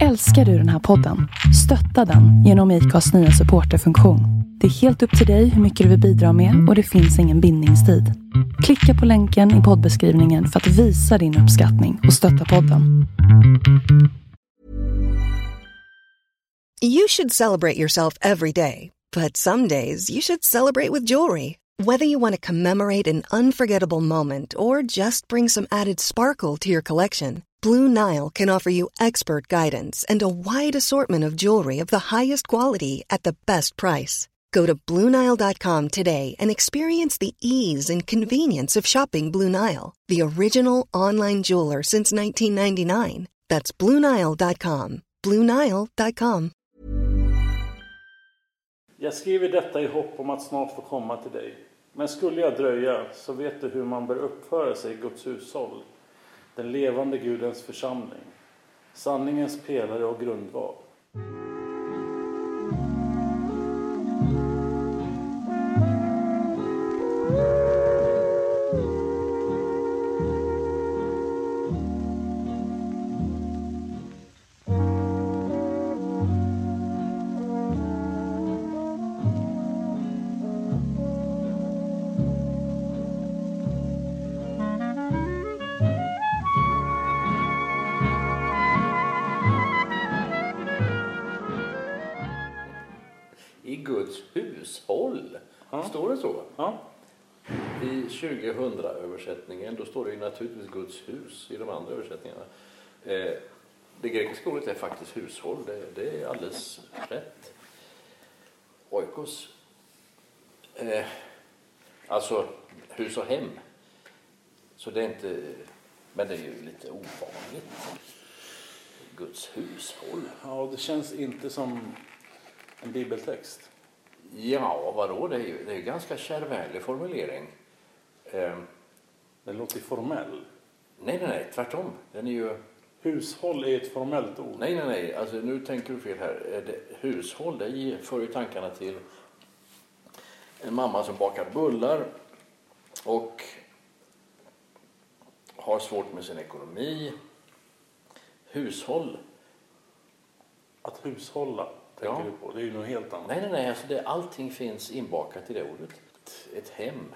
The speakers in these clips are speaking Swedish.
Älskar du den här podden? Stötta den genom IKAs nya supporterfunktion. Det är helt upp till dig hur mycket du vill bidra med och det finns ingen bindningstid. Klicka på länken i poddbeskrivningen för att visa din uppskattning och stötta podden. You should celebrate yourself every day, but some days you should celebrate with jewelry. Whether you want to commemorate an unforgettable moment or just bring some added sparkle to your collection, Blue Nile can offer you expert guidance and a wide assortment of jewelry of the highest quality at the best price. Go to BlueNile.com today and experience the ease and convenience of shopping Blue Nile, the original online jeweler since 1999. That's BlueNile.com. BlueNile.com. Jag skriver detta i hopp om att snart få komma till dig. Men skulle jag dröja så vet du hur man bör uppföra sig i Guds hushåll, den levande Gudens församling, sanningens pelare och grundval. 2000-översättningen då står det ju naturligtvis Guds hus i de andra översättningarna. Eh, det grekiska ordet är faktiskt hushåll. Det, det är alldeles rätt. Oikos. Eh, alltså hus och hem. Så det är inte... Men det är ju lite ovanligt. Guds hushåll. ja det känns inte som en bibeltext. Ja, vadå? Det är ju det är ju ganska kärvänlig formulering. Eh, Den låter ju formell. nej, nej, nej, tvärtom. Den är ju... Hushåll är ett formellt ord. Nej, nej, nej. Alltså, nu tänker du fel här. Eh, Det, hushåll, det för ju tankarna till en mamma som bakar bullar och har svårt med sin ekonomi. Hushåll. Att hushålla tänker Ja. du på. Det är ju något helt annat. Nej, nej, nej. Alltså det, allting finns inbakat i det ordet. Ett, ett hem.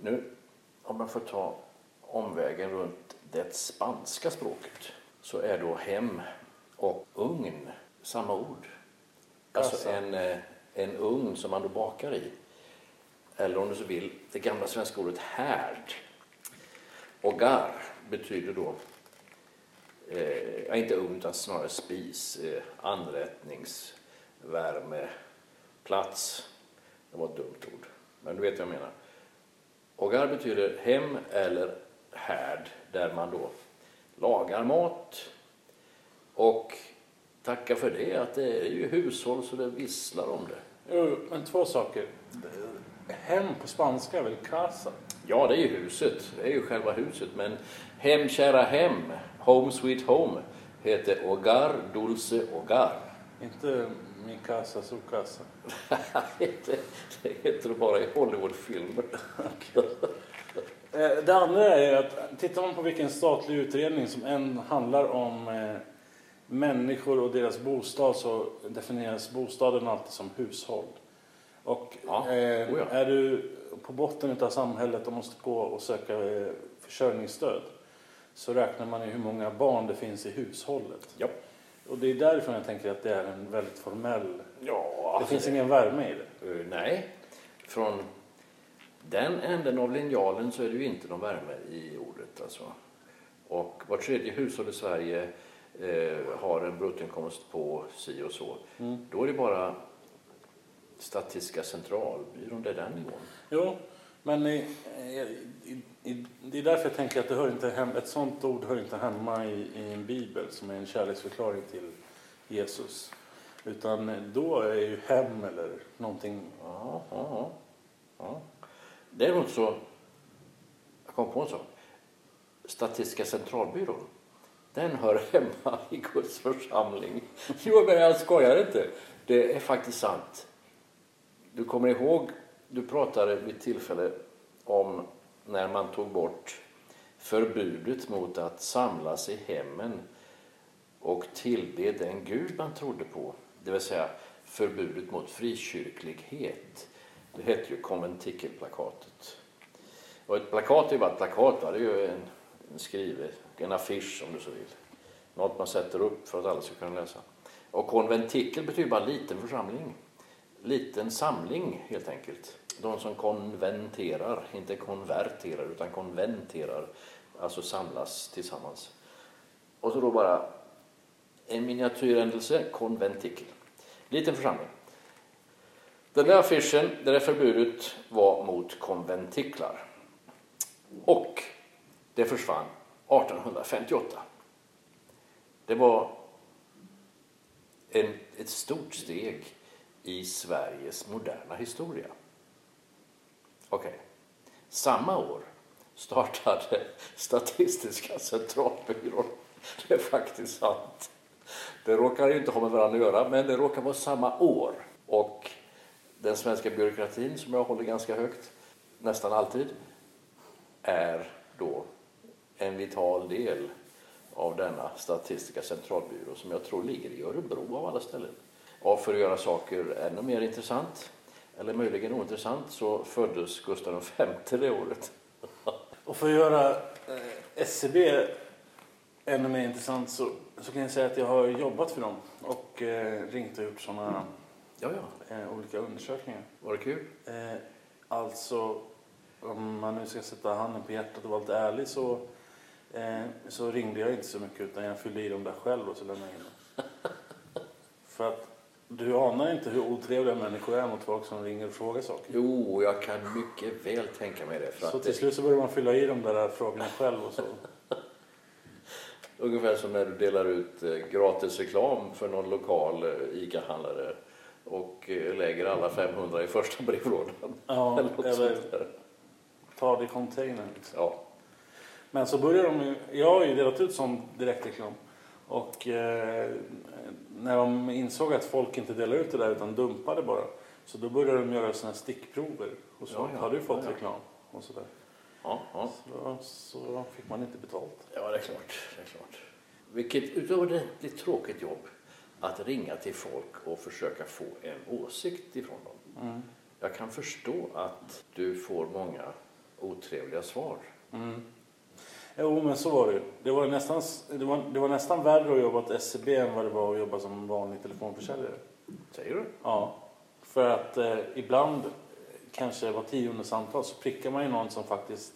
Nu, om jag får ta omvägen runt det spanska språket så är då hem och ugn samma ord. Alltså Kassa. en, eh, en ugn som man då bakar i. Eller om du så vill, det gamla svenska ordet härd. Ogar betyder då, eh, inte ugn utan snarare spis, eh, anrättningsvärme, plats. Det var ett dumt ord, men du vet vad jag menar. Ogar betyder hem eller härd där man då lagar mat och tacka för det att det är ju hushåll så det visslar om det. Jo, men två saker. Hem på spanska är väl casa? Ja, det är ju huset. Det är ju själva huset. Men hem, kära hem, home sweet home, heter Hogar Dulce Hogar. Inte mi casa su casa. det det heter det bara i Hollywoodfilmer. Eh, Det andra är att tittar man på vilken statlig utredning som än handlar om eh, människor och deras bostad så definieras bostaden alltid som hushåll. Och Ja, eh, oh ja. är du på botten av samhället och måste gå och söka eh, försörjningsstöd så räknar man ju hur många barn det finns i hushållet. Ja. Och det är därifrån jag tänker att det är en väldigt formell... Ja, Det finns ingen värme i det. Eh, Nej, från den änden av linjalen så är det ju inte någon värme i ordet. Alltså. Och var tredje hushåll i Sverige eh, har en bruttoinkomst på si och så. Då är det bara Statistiska centralbyrån, det är den nivån. Jo, men i, i, i, det är därför jag tänker att det hör inte hem, ett sånt ord hör inte hemma i, i en bibel som är en kärleksförklaring till Jesus. Utan då är ju hem eller någonting... Ja, ja, ja. ja. Däremot så, jag kom på en sak. Statistiska centralbyrån, den hör hemma i Guds församling. Jo, men jag skojar inte. Det är faktiskt sant. Du kommer ihåg, du pratade vid tillfälle om när man tog bort förbudet mot att samlas i hemmen och tillbe den Gud man trodde på, det vill säga förbudet mot frikyrklighet. Det hette ju konventikelplakatet. Och ett plakat är ju bara ett plakat, va? det är ju en, en skrive, en affisch om du så vill. Något man sätter upp för att alla ska kunna läsa. Och konventikel betyder bara liten församling. Liten samling helt enkelt. De som konventerar, inte konverterar utan konventerar. Alltså samlas tillsammans. Och så då bara en miniatyrändelse, konventikel. Liten församling. Den där affischen, det där förbudet var mot konventiklar. Och det försvann 1858. Det var en, ett stort steg i Sveriges moderna historia. Okej. Okay. Samma år startade Statistiska centralbyrån. Det är faktiskt sant. Det råkar ju inte ha med varandra att göra, men det råkar vara samma år. Och den svenska byråkratin, som jag håller ganska högt, nästan alltid, är då en vital del av denna statistiska centralbyrå som jag tror ligger i Örebro av alla ställen. Och för att göra saker ännu mer intressant, eller möjligen ointressant, så föddes Gustav V det året. Och för att göra eh, SCB ännu mer intressant så, så kan jag säga att jag har jobbat för dem och eh, ringt och gjort sådana ja, ja. eh, olika undersökningar. Var det kul? Eh, alltså, om man nu ska sätta handen på hjärtat och vara lite ärlig så, eh, så ringde jag inte så mycket utan jag fyllde i dem där själv och så lämnade jag in dem. för att du anar inte hur otrevliga människor är mot folk som ringer och frågar saker. Jo, jag kan mycket väl tänka mig det. så till slut så börjar man fylla i de där frågorna själv och så. Ungefär som när du delar ut eh, gratis reklam för någon lokal eh, ICA-handlare och eh, lägger alla 500 i första brevlådan. Ja, eller, eller ta det i containern. Liksom. Ja. Men så börjar de ju, jag har ju delat ut sån direktreklam. Och eh, när de insåg att folk inte delar ut det där utan dumpade bara. Så då började de göra såna stickprover. Och så ja, ja. har du fått ja, reklam och sådär. Ja, ja. Så, så fick man inte betalt. Ja, det är klart. Det är klart. Vilket utomordentligt tråkigt jobb att ringa till folk och försöka få en åsikt ifrån dem. Mm. Jag kan förstå att du får många otrevliga svar. Mm. Jo, men så var det det var nästan, det var, det var nästan värre att jobba åt SCB än vad det var att jobba som vanlig telefonförsäljare. Säger du? Ja. För att eh, ibland, kanske var tionde samtal, så prickar man ju någon som faktiskt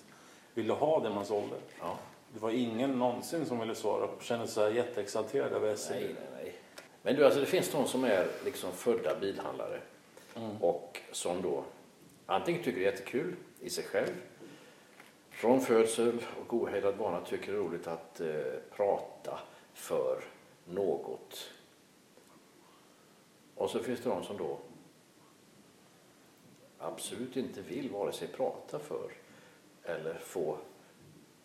ville ha det man sålde. Ja. Det var ingen någonsin som ville svara och kände sig jätteexalterad över SCB. Nej, nej, nej. Men du, alltså det finns de som är liksom födda bilhandlare mm. och som då antingen tycker det är jättekul i sig själv från födsel och ohejdad vana tycker det är roligt att eh, prata för något. Och så finns det de som då absolut inte vill vare sig prata för eller få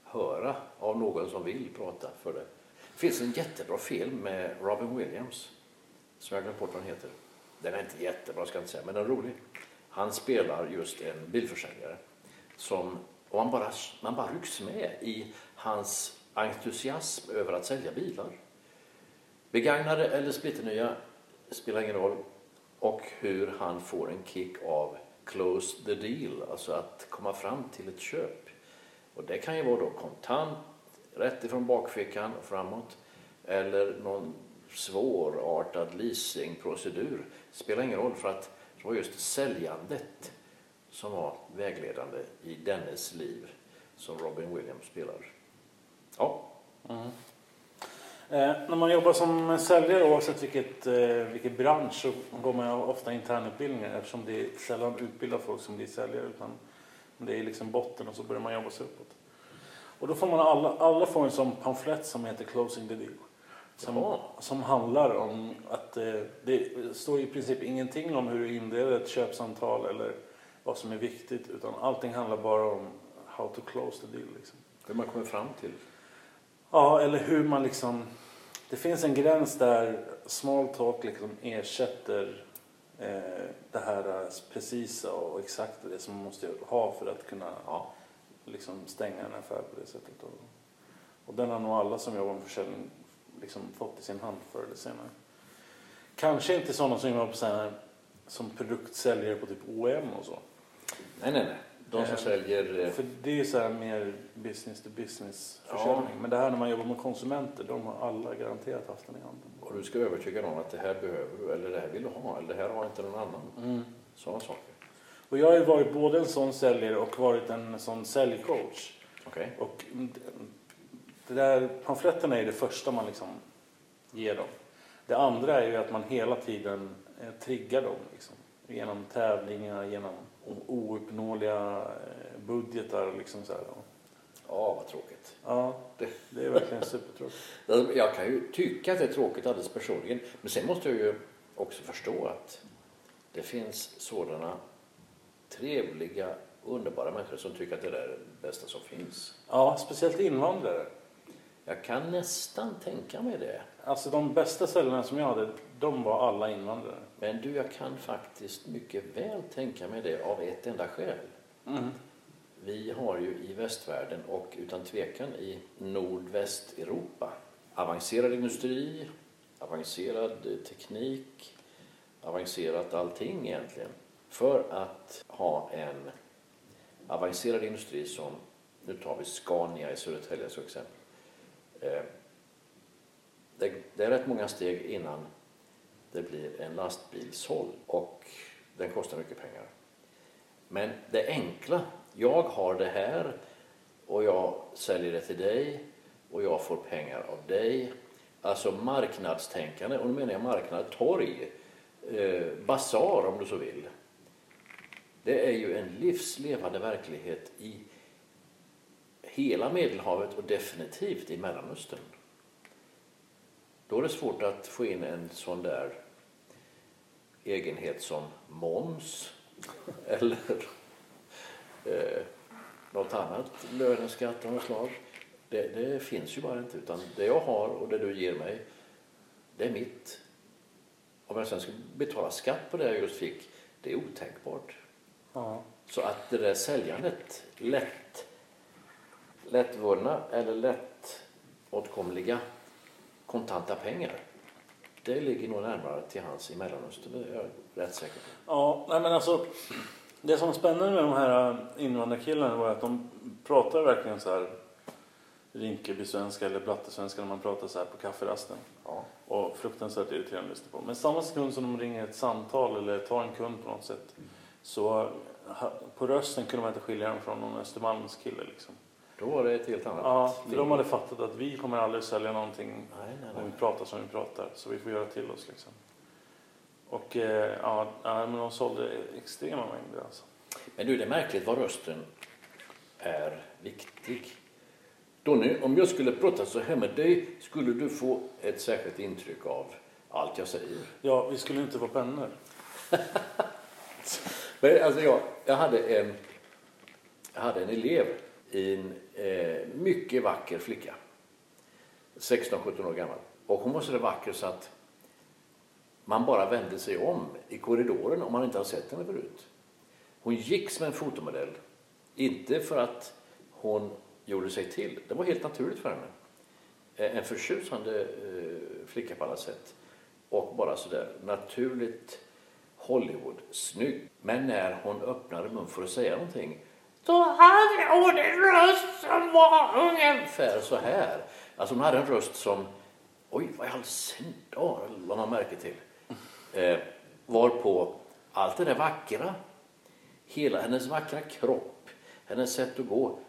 höra av någon som vill prata för det. Det finns en jättebra film med Robin Williams som jag glömt bort vad den heter. Den är inte jättebra ska jag inte säga, men den är rolig. Han spelar just en bilförsäljare som, och man bara, man bara rycks med i hans entusiasm över att sälja bilar. Begagnade eller splitternya spelar ingen roll. Och hur han får en kick av close the deal, alltså att komma fram till ett köp. Och det kan ju vara då kontant, rätt ifrån bakfickan och framåt. Eller någon svårartad leasingprocedur. Spelar ingen roll för att det var just säljandet som var vägledande i dennes liv som Robin Williams spelar. Ja. Mm. Eh, när man jobbar som säljare oavsett vilket, eh, vilket bransch så går man ofta internutbildningar eftersom det är sällan utbildar folk som blir säljare utan det är liksom botten och så börjar man jobba sig uppåt. Och då får man alla, alla får en sån pamflett som heter Closing the Deal. Som, som handlar om att eh, det står i princip ingenting om hur du inleder ett köpsamtal eller vad som är viktigt utan allting handlar bara om how to close the deal. Liksom. Hur man kommer fram till Ja, eller hur man liksom... Det finns en gräns där small talk liksom ersätter eh, det här precisa och exakta, det som man måste ha för att kunna ja. liksom stänga en affär på det sättet. Och, och den har nog alla som jobbar med försäljning liksom fått i sin hand förr eller senare. Kanske inte sådana som jobbar på så här, som produktsäljare på typ OM och så. Nej, nej, nej. De som Eh, säljer... eh, För det är så här mer business to business försäljning. Men det här när man jobbar med konsumenter, de har alla garanterat haft den i handen. Och du ska övertyga någon att det här behöver du, eller det här vill du ha, eller det här har inte någon annan. Mm. Sådana saker. Och jag har ju varit både en sån säljare och varit en sån säljcoach. Okej? Och det där, pamfletterna är det första man liksom ger dem. Det andra är ju att man hela tiden eh, triggar dem. Liksom. Genom tävlingar, genom ouppnåeliga eh, budgetar. Liksom så här. Ja, vad tråkigt. Ja, Det- är verkligen supertråkigt. Alltså, Jag kan ju tycka att det är tråkigt alldeles personligen. Men sen måste jag ju också förstå att det finns sådana trevliga, underbara människor som tycker att det där är det bästa som finns. Ja, speciellt invandrare. Jag kan nästan tänka mig det. Alltså de bästa säljarna som jag hade, de var alla invandrare. Men du, jag kan faktiskt mycket väl tänka mig det av ett enda skäl. Mm. Vi har ju i västvärlden och utan tvekan i nordvästeuropa avancerad industri, avancerad eh, teknik, avancerat allting egentligen. För att ha en avancerad industri som, nu tar vi Scania i Södertälje som exempel. Eh, Det, det är rätt många steg innan det blir en lastbil såld och den kostar mycket pengar. Men det enkla, jag har det här och jag säljer det till dig och jag får pengar av dig. Alltså marknadstänkande, och nu menar jag marknad, torg, eh, basar om du så vill. Det är ju en livslevande verklighet i hela Medelhavet och definitivt i Mellanöstern. Då är det svårt att få in en sån där egenhet som moms eller eh, något annat löneskatt av något slag. Det, det finns ju bara inte. Utan det jag har och det du ger mig, det är mitt. Om jag sen ska betala skatt på det jag just fick, det är otänkbart. Ja. Så att det där säljandet, lätt, lättvunna eller lättåtkomliga kontanta pengar, det ligger nog närmare till hands i Mellanöstern, det är jag rätt säker på. Ja, nej men alltså. Det som är spännande med de här invandrarkillarna var att de pratar verkligen så här Rinkeby-svenska eller blattesvenska när man pratar så här på kafferasten. Ja. Och fruktansvärt irriterande att lyssna på. Men samma sekund som de ringer ett samtal eller tar en kund på något sätt. Så på rösten kunde man inte skilja dem från någon Östermalmskille liksom. Då var det ett helt annat Ja, för liv. de hade fattat att vi kommer aldrig sälja någonting Nej, nej, om nej. vi pratar som vi pratar. Så vi får göra till oss liksom. Och eh, ja, ja, men de sålde extrema mängder alltså. Men du, det är märkligt vad rösten är viktig. Donny, om jag skulle prata så här med dig, skulle du få ett särskilt intryck av allt jag säger? Ja, vi skulle inte vara vänner. Men alltså jag, jag, hade en, jag hade en elev, en eh, mycket vacker flicka. 16-17 år gammal. Och hon var så där vacker så att man bara vände sig om i korridoren om man inte hade sett henne förut. Hon gick som en fotomodell. Inte för att hon gjorde sig till. Det var helt naturligt för henne. Eh, en förtjusande eh, flicka på alla sätt. Och bara sådär naturligt Hollywood, snygg. Men när hon öppnade mun för att säga någonting då hade hon en röst som var ungefär så här. Alltså hon hade en röst som, oj vad i all sin dar lade man märke till. Eh, varpå allt det där vackra, hela hennes vackra kropp, hennes sätt att gå,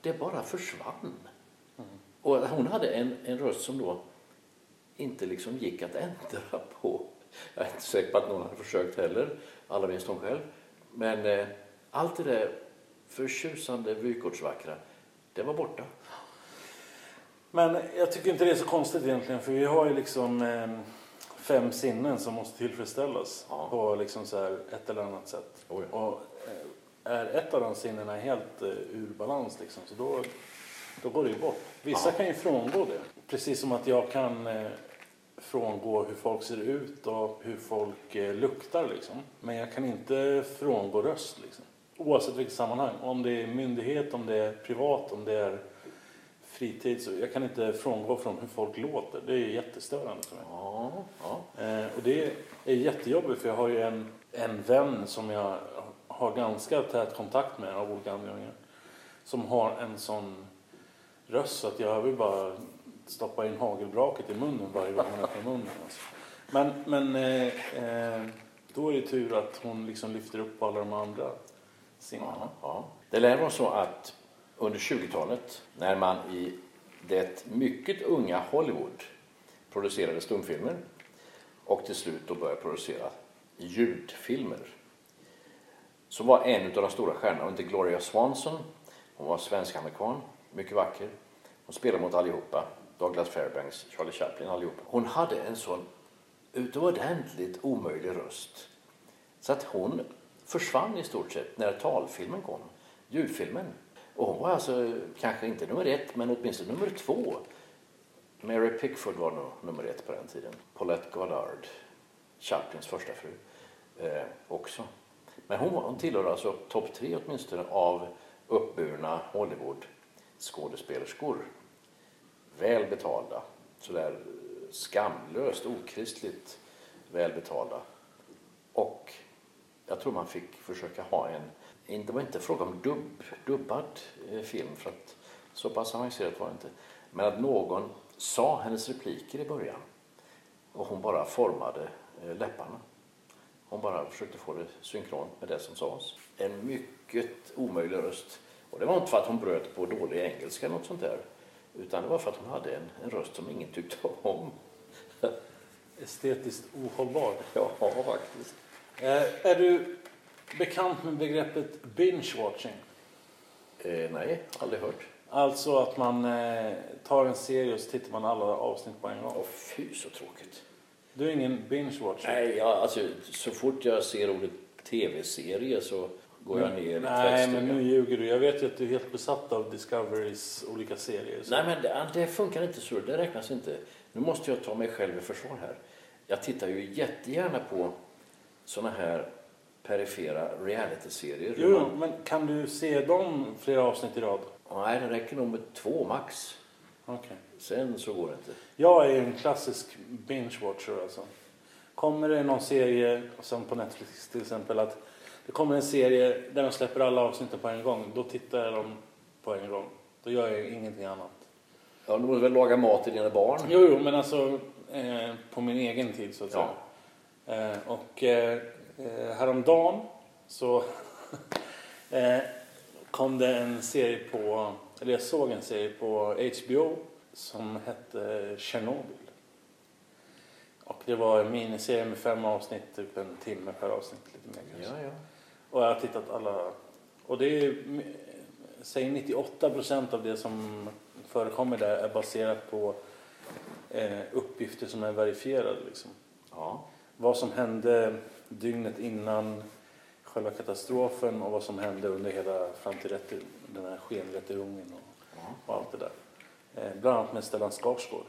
det bara försvann. Och hon hade en, en röst som då inte liksom gick att ändra på. Jag är inte säker på att någon hade försökt heller, allra minst hon själv. Men eh, allt det där förtjusande vykortsvackra, det var borta. Men jag tycker inte det är så konstigt egentligen för vi har ju liksom eh, fem sinnen som måste tillfredsställas Ja. på liksom så här ett eller annat sätt. Ja. Och eh, är ett av de sinnena helt eh, ur balans liksom, så då, då går det ju bort. Vissa Ja. kan ju frångå det. Precis som att jag kan eh, frångå hur folk ser ut och hur folk eh, luktar liksom. Men jag kan inte frångå röst liksom. Oavsett vilket sammanhang. Om det är myndighet, om det är privat, om det är fritid så jag kan inte frångå från hur folk låter. Det är jättestörande för mig. Ja, ja. Eh, och det är jättejobbigt för jag har ju en, en vän som jag har ganska tät kontakt med av olika anledningar. Som har en sån röst så att jag vill bara stoppa in hagelbraket i munnen varje gång hon öppnar munnen. Alltså. Men, men eh, eh, då är det tur att hon liksom lyfter upp alla de andra Ja, ja. Det lär vara så att under 20-talet när man i det mycket unga Hollywood producerade stumfilmer och till slut då började producera ljudfilmer så var en av de stora stjärnorna, inte Gloria Swanson, hon var svensk-amerikan, mycket vacker. Hon spelade mot allihopa, Douglas Fairbanks, Charlie Chaplin, allihopa. Hon hade en sån utomordentligt omöjlig röst så att hon försvann i stort sett när talfilmen kom, ljudfilmen. Och hon var alltså kanske inte nummer ett, men åtminstone nummer två. Mary Pickford var nog nummer ett på den tiden. Paulette Goddard, Chaplins första fru, eh, också. Men hon, hon tillhörde alltså topp tre åtminstone av uppburna Hollywood-skådespelerskor. Väl betalda, sådär skamlöst, okristligt välbetalda. Och jag tror man fick försöka ha en, det var inte fråga om dubb, dubbad eh, film för att så pass avancerat var det inte. Men att någon sa hennes repliker i början och hon bara formade eh, läpparna. Hon bara försökte få det synkront med det som sades. En mycket omöjlig röst. Och det var inte för att hon bröt på dålig engelska eller något sånt där. Utan det var för att hon hade en, en röst som ingen tyckte om. Estetiskt ohållbar. Ja, faktiskt. Eh, är du bekant med begreppet binge-watching? Eh, nej, aldrig hört. Alltså att man eh, tar en serie och så tittar man alla avsnitt på en gång. Åh, fy så tråkigt. Du är ingen binge-watcher? Nej, jag, alltså, så fort jag ser ordet tv-serie så går jag ner i Nej, tvättstugan. men nu ljuger du. Jag vet ju att du är helt besatt av Discoverys olika serier. Så. Nej, men det, det funkar inte så. Det räknas inte. Nu måste jag ta mig själv i försvar här. Jag tittar ju jättegärna på såna här perifera reality-serier. Jo, jo, men kan du se dem flera avsnitt i rad? Nej, det räcker nog med två max. Okej. Sen så går det inte. Jag är en klassisk binge-watcher alltså. Kommer det någon serie, som på Netflix till exempel, att det kommer en serie där de släpper alla avsnitten på en gång, då tittar jag dem på en gång. Då gör jag ingenting annat. Ja, du måste väl laga mat till dina barn? Jo, jo, men alltså eh, på min egen tid så att säga. Eh, och eh, eh, häromdagen så kom det en serie på, eller jag såg en serie på HBO som hette Chernobyl. Och det var en miniserie med fem avsnitt, typ en timme per avsnitt, lite mer kanske. Ja, ja. Och jag har tittat alla. Och det är, säg 98 procent av det som förekommer där är baserat på eh, uppgifter som är verifierade. Liksom. ja. Vad som hände dygnet innan själva katastrofen och vad som hände under hela fram till rätte, den här skenrättegången och, och allt det där. Eh, bland annat med Stellan Skarsgård.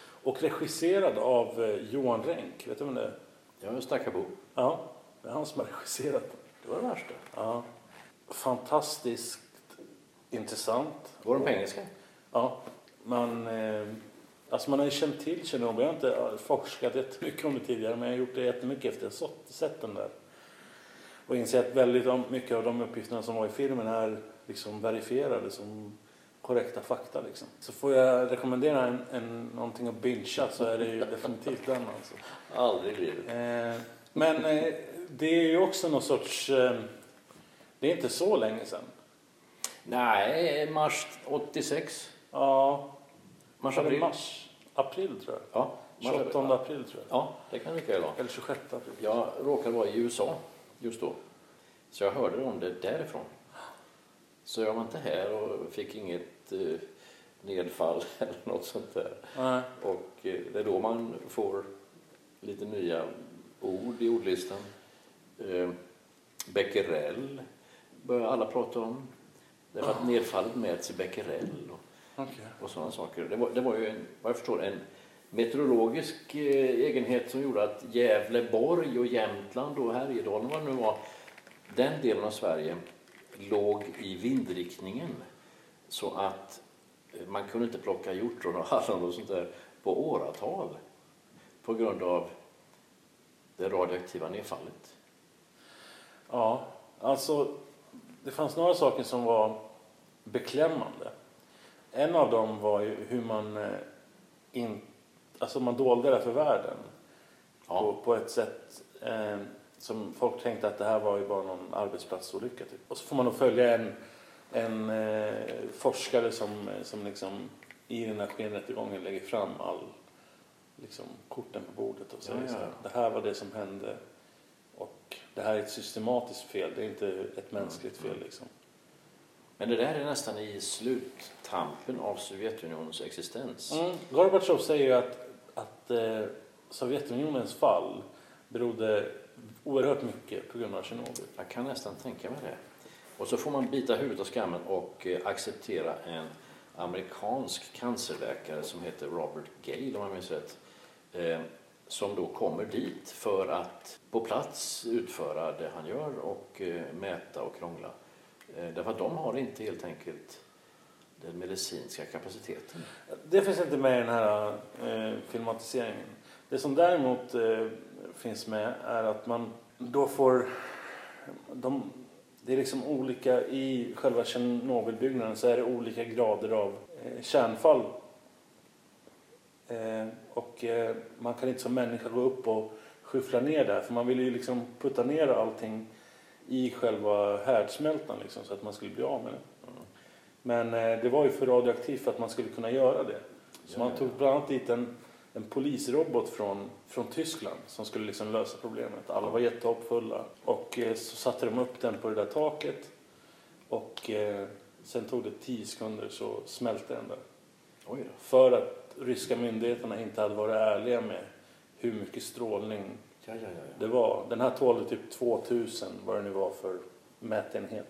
Och regisserad av eh, Johan Renck. Vet du vem det är? Jag är Stackabo. Ja, det är han som har regisserat. Det var det värsta. Ja. Fantastiskt intressant. Var den på engelska? Ja, man, eh, alltså man har ju känt till Tjernobyl. Jag har inte forskat jättemycket om det tidigare men jag har gjort det jättemycket efter att ha sett- den där. Och insett väldigt om- mycket av de uppgifterna som var i filmen är liksom verifierade som korrekta fakta. Liksom. Så får jag rekommendera en, en, någonting att bingea så är det ju definitivt den alltså. Aldrig i livet. Eh, men eh, det är ju också någon sorts... Eh, det är inte så länge sedan. Nej, mars 86. Ja, Det april. mars? April tror jag. Ja, mars, 28 april. april tror jag. Ja, det kan mycket väl vara. Eller 26 april. Jag råkade vara i USA just då. Så jag hörde om det därifrån. Så jag var inte här och fick inget eh, nedfall eller något sånt där. Nej. Och eh, det är då man får lite nya ord i ordlistan. Eh, becquerel börjar alla prata om. Därför att nedfallet mäts i becquerel och, Okej. och sådana saker. Det var, det var ju, en, vad jag förstår, en meteorologisk eh, egenhet som gjorde att Gävleborg och Jämtland och Härjedalen, vad det nu var, den delen av Sverige låg i vindriktningen så att man kunde inte plocka hjortron och hallon och sånt där på åratal på grund av det radioaktiva nedfallet. Ja, alltså det fanns några saker som var beklämmande. En av dem var ju hur man eh, in, alltså man dolde det för världen Ja. på, på ett sätt eh, som folk tänkte att det här var ju bara någon arbetsplatsolycka. Typ. Och så får man då följa en, en eh, forskare som, eh, som liksom i den här skenrättegången lägger fram all liksom, korten på bordet och säger Ja, ja. så här, det här var det som hände och det här är ett systematiskt fel, det är inte ett mänskligt fel liksom. Men det där är nästan i sluttampen av Sovjetunionens existens. Mm. Gorbatjov säger ju att, att eh, Sovjetunionens fall berodde oerhört mycket på grund av Tjernobyl. Jag kan nästan tänka mig det. Och så får man bita huvudet av skammen och eh, acceptera en amerikansk cancerläkare som heter Robert Gale om jag minns rätt. Eh, som då kommer dit för att på plats utföra det han gör och eh, mäta och krångla. Eh, därför att de har inte helt enkelt den medicinska kapaciteten. Det finns inte med i den här eh, filmatiseringen. Det som däremot eh, finns med är att man då får... De, det är liksom olika, i själva Tjernobylbyggnaden så är det olika grader av eh, kärnfall. Eh, och eh, man kan inte som människa gå upp och skyffla ner där för man vill ju liksom putta ner allting i själva härdsmältan liksom, så att man skulle bli av med det. Men eh, det var ju för radioaktivt för att man skulle kunna göra det. Så man tog bland annat dit en, en polisrobot från, från Tyskland som skulle liksom lösa problemet. Alla var jättehoppfulla. Och eh, så satte de upp den på det där taket. Och eh, sen tog det 10 sekunder så smälte den där. Oj då. För att ryska myndigheterna inte hade varit ärliga med hur mycket strålning Ja, ja, ja. ja. det var. Den här tålde typ 2000 vad det nu var för mätenhet.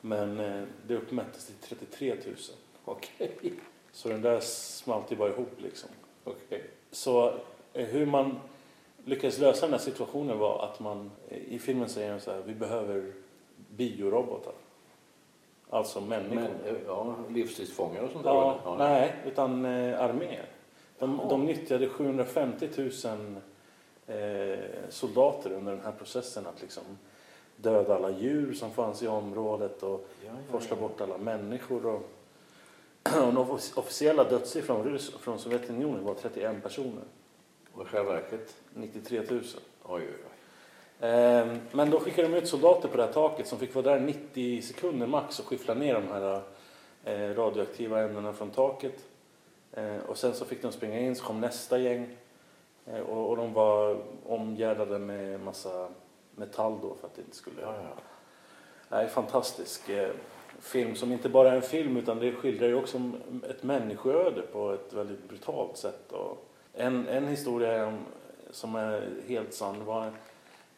Men eh, det uppmättes till 33 000. Okej. Så den där smalt ju bara ihop liksom. Okej. Så eh, hur man lyckades lösa den här situationen var att man, eh, i filmen säger så här, vi behöver biorobotar. Alltså människor. Men, eh, ja, livstidsfångar och sånt där? ja, nej, utan eh, arméer. De, Jaha. de nyttjade 750 000 eh, soldater under den här processen att liksom döda alla djur som fanns i området och Ja, ja, forsla ja. bort alla människor. Och, och de offic- officiella dödssiffran från, Sovjetunionen var 31 personer. Och i själva verket? 93 000. Oj, oj, oj. Ehm, Men då skickade de ut soldater på det här taket som fick vara där 90 sekunder max och skyffla ner de här eh, radioaktiva ämnena från taket. Eh, Och sen så fick de springa in, så kom nästa gäng. Eh, Och och de var omgärdade med massa metall då för att det inte skulle... Ja, ja. Nej, fantastisk eh, film som inte bara är en film utan det skildrar ju också ett människoöde på ett väldigt brutalt sätt. Och en, en historia som är helt sann var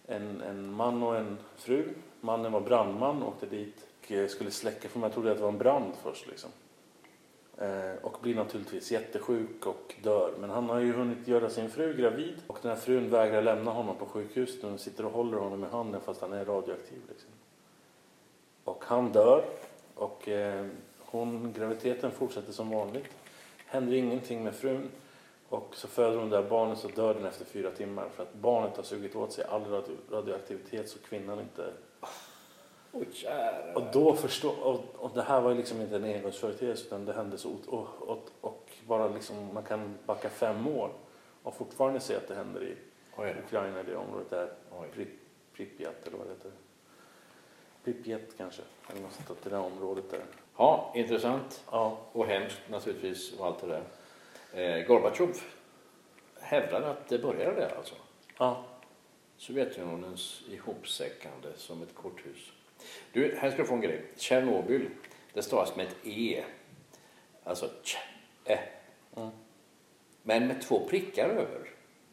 en, en man och en fru. Mannen var brandman och åkte dit och eh, skulle släcka för man trodde att det var en brand först. Liksom. Eh, och blir naturligtvis jättesjuk och dör. Men han har ju hunnit göra sin fru gravid och den här frun vägrar lämna honom på sjukhuset och sitter och håller honom i handen fast han är radioaktiv. Liksom. Och han dör och eh, hon, graviditeten fortsätter som vanligt. Händer ingenting med frun och så föder hon det här barnet så dör den efter fyra timmar för att barnet har sugit åt sig all radio, radioaktivitet så kvinnan inte... Kära. Och då förstår... Och, och det här var liksom inte en engångsföreteelse utan det hände så... ot- Och, och, och bara liksom, man kan backa fem år och fortfarande se att det händer i Oj. Ukraina, det området där. Pri- Pripyat eller vad det heter. Pripyat kanske, eller något sånt det där området där. Ja, intressant Ja, och hemskt naturligtvis och allt det där. Eh, Gorbatjov hävdar att det började där alltså. ja. Sovjetunionens ihopsäckande som ett korthus. Du, här ska du få en grej. Tjernobyl, det stavas med ett E. Alltså tj, ä. Mm. Men med två prickar över.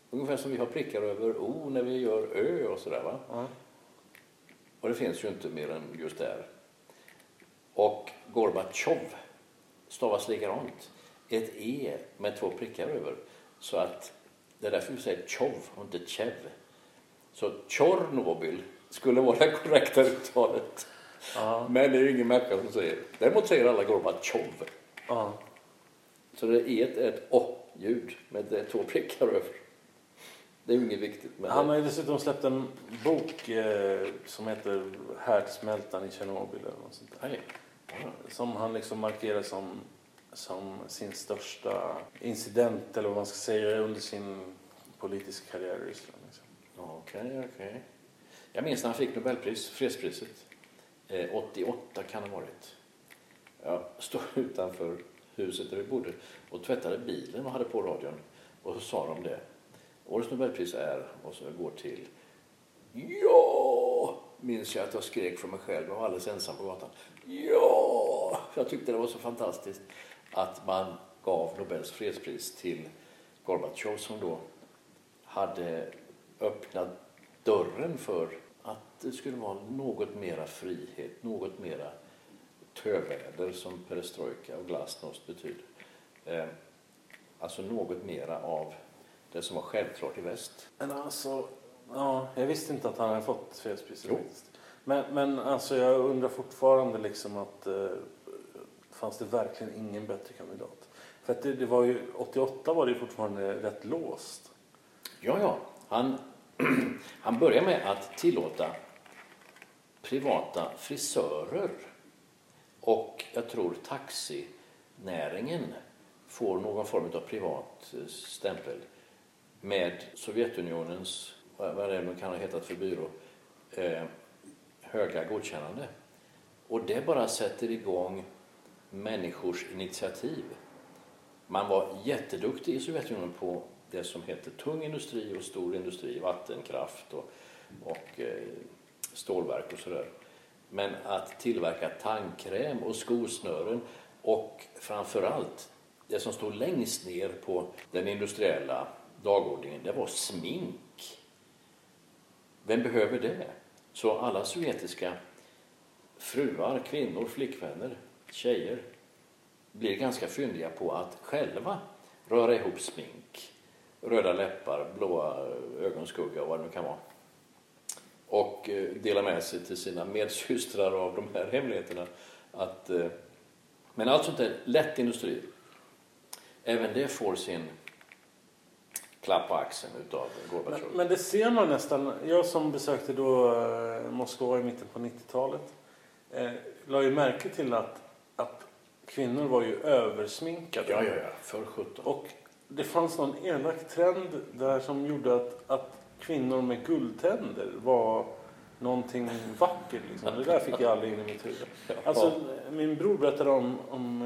Ungefär som vi har prickar över O när vi gör Ö och sådär va. ja. Och det finns ju inte mer än just där. Och Gorbatjov stavas likadant. Ett E med två prickar över. Så att det är därför vi säger Tjov och inte Tjev. Så Tjornobyl skulle vara det korrekta uttalet. ja. Men det är ju ingen människa som säger. Däremot säger alla Gorbatjov. Ja. Så det är ett, ett å-ljud med det två prickar över. Det är ju inget viktigt. Men Han har ju dessutom släppt en bok eh, som heter Härdsmältan i Tjernobyl eller något sånt där. Ja. Som han liksom markerar som, som sin största incident eller vad man ska säga under sin politiska karriär i Ryssland. Liksom. Okej, okej. Jag minns när han fick Nobelpris, fredspriset. Eh, 88 kan det ha varit. Jag stod utanför huset där vi bodde och tvättade bilen och hade på radion. Och så sa de det. Årets Nobelpris är, och så går till Ja! Minns jag att jag skrek för mig själv. Jag var alldeles ensam på gatan. Ja! Jag tyckte det var så fantastiskt att man gav Nobels fredspris till Gorbatjov som då hade öppnat dörren för att det skulle vara något mera frihet, något mera töväder som perestrojka och glasnost betyder. Eh, alltså något mera av det som var självklart i väst. Men alltså, ja, jag visste inte att han hade fått fredspriset. Men, men alltså jag undrar fortfarande liksom att eh, fanns det verkligen ingen bättre kandidat? För att det, det var ju, 88 var det fortfarande rätt låst. Ja, ja. Han, han börjar med att tillåta privata frisörer och jag tror taxinäringen får någon form av privat eh, stämpel med Sovjetunionens, vad är det nu kan ha hetat för byrå, eh, höga godkännande. Och det bara sätter igång människors initiativ. Man var jätteduktig i Sovjetunionen på det som heter tung industri och stor industri, vattenkraft och, och eh, stålverk och sådär. Men att tillverka tandkräm och skosnören och framförallt det som stod längst ner på den industriella dagordningen, det var smink. Vem behöver det? Så alla sovjetiska fruar, kvinnor, flickvänner, tjejer blir ganska fyndiga på att själva röra ihop smink, röda läppar, blåa ögonskugga och vad det nu kan vara. Och eh, dela med sig till sina medsystrar av de här hemligheterna. Att, eh, men allt sånt där, lätt industri, även det får sin klapp på axeln utav Men, Gorbatjov. men det ser man nästan. Jag som besökte då eh, Moskva i mitten på 90-talet eh, la ju märke till att, att kvinnor var ju översminkade. Ja, ja, ja, för sjutton. Och det fanns någon elak trend där som gjorde att, att kvinnor med guldtänder var någonting vackert. Liksom. Det där fick jag aldrig in i mitt huvud. Alltså, min bror berättade om, om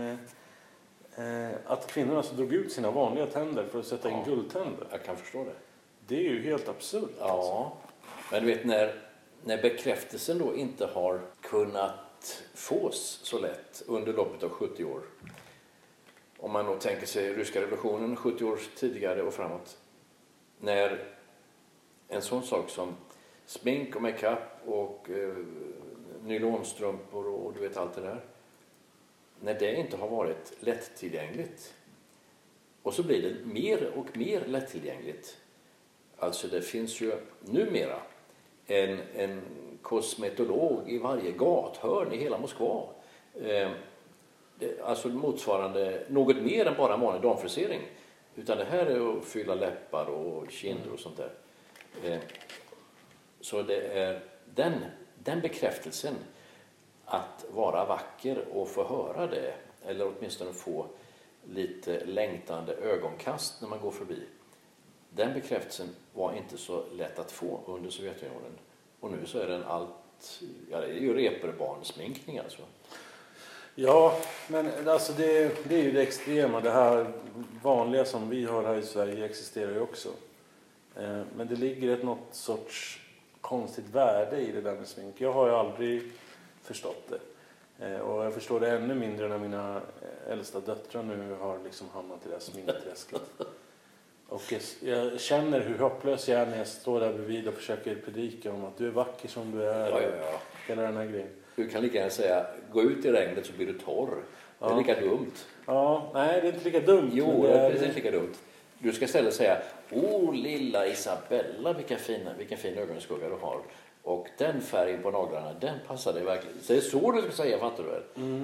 eh, att kvinnor alltså drog ut sina vanliga tänder för att sätta in Ja. guldtänder. Jag kan förstå det. Det är ju helt absurt. alltså. Ja, men du vet när, när bekräftelsen då inte har kunnat fås så lätt under loppet av 70 år. Om man då tänker sig ryska revolutionen 70 år tidigare och framåt. När en sån sak som smink och makeup och eh, nylonstrumpor och du vet allt det där. När det inte har varit lättillgängligt och så blir det mer och mer lättillgängligt Alltså det finns ju numera en, en kosmetolog i varje gathörn i hela Moskva. Eh, alltså motsvarande något mer än bara en vanlig damfrisering. Utan det här är att fylla läppar och kinder och sånt där. Eh, så det är den, den bekräftelsen att vara vacker och få höra det eller åtminstone få lite längtande ögonkast när man går förbi. Den bekräftelsen var inte så lätt att få under Sovjetunionen. Och nu så är den allt, ja det är ju reperbarnsminkning alltså. Ja, men alltså det, det är ju det extrema. Det här vanliga som vi har här i Sverige existerar ju också. Eh, Men det ligger ett något sorts konstigt värde i det där med smink. Jag har ju aldrig förstått det. Eh, Och jag förstår det ännu mindre när mina äldsta döttrar nu har liksom hamnat i det här sminkträsket. Och jag, jag känner hur hopplös jag är när jag står där bredvid och försöker predika om att du är vacker som du är. Ja, ja, ja. Hela den här grejen. Du kan lika gärna säga, gå ut i regnet så blir du torr. Det är Ja. lika dumt. Ja, nej det är inte lika dumt. Jo, det är precis lika dumt. Du ska istället säga, åh lilla Isabella vilka fina, vilken fin ögonskugga du har. Och den färgen på naglarna, den passar dig verkligen. Så det är så du ska säga, fattar du väl? Mm.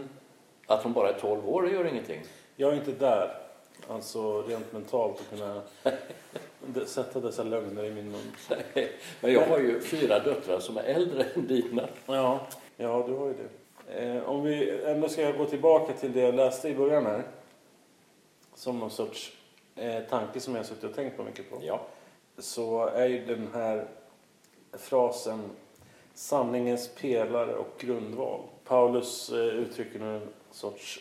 Att hon bara är 12 år, det gör ingenting. Jag är inte där, alltså rent mentalt, att kunna sätta dessa lögner i min mun. Men jag har ju fyra döttrar som är äldre än dina. Ja, ja du har ju det. Eh, om vi ändå ska gå tillbaka till det jag läste i början här. Som någon sorts eh, tanke som jag har suttit och tänkt på mycket på. Ja. Så är ju den här frasen sanningens pelare och grundval. Paulus eh, uttrycker en sorts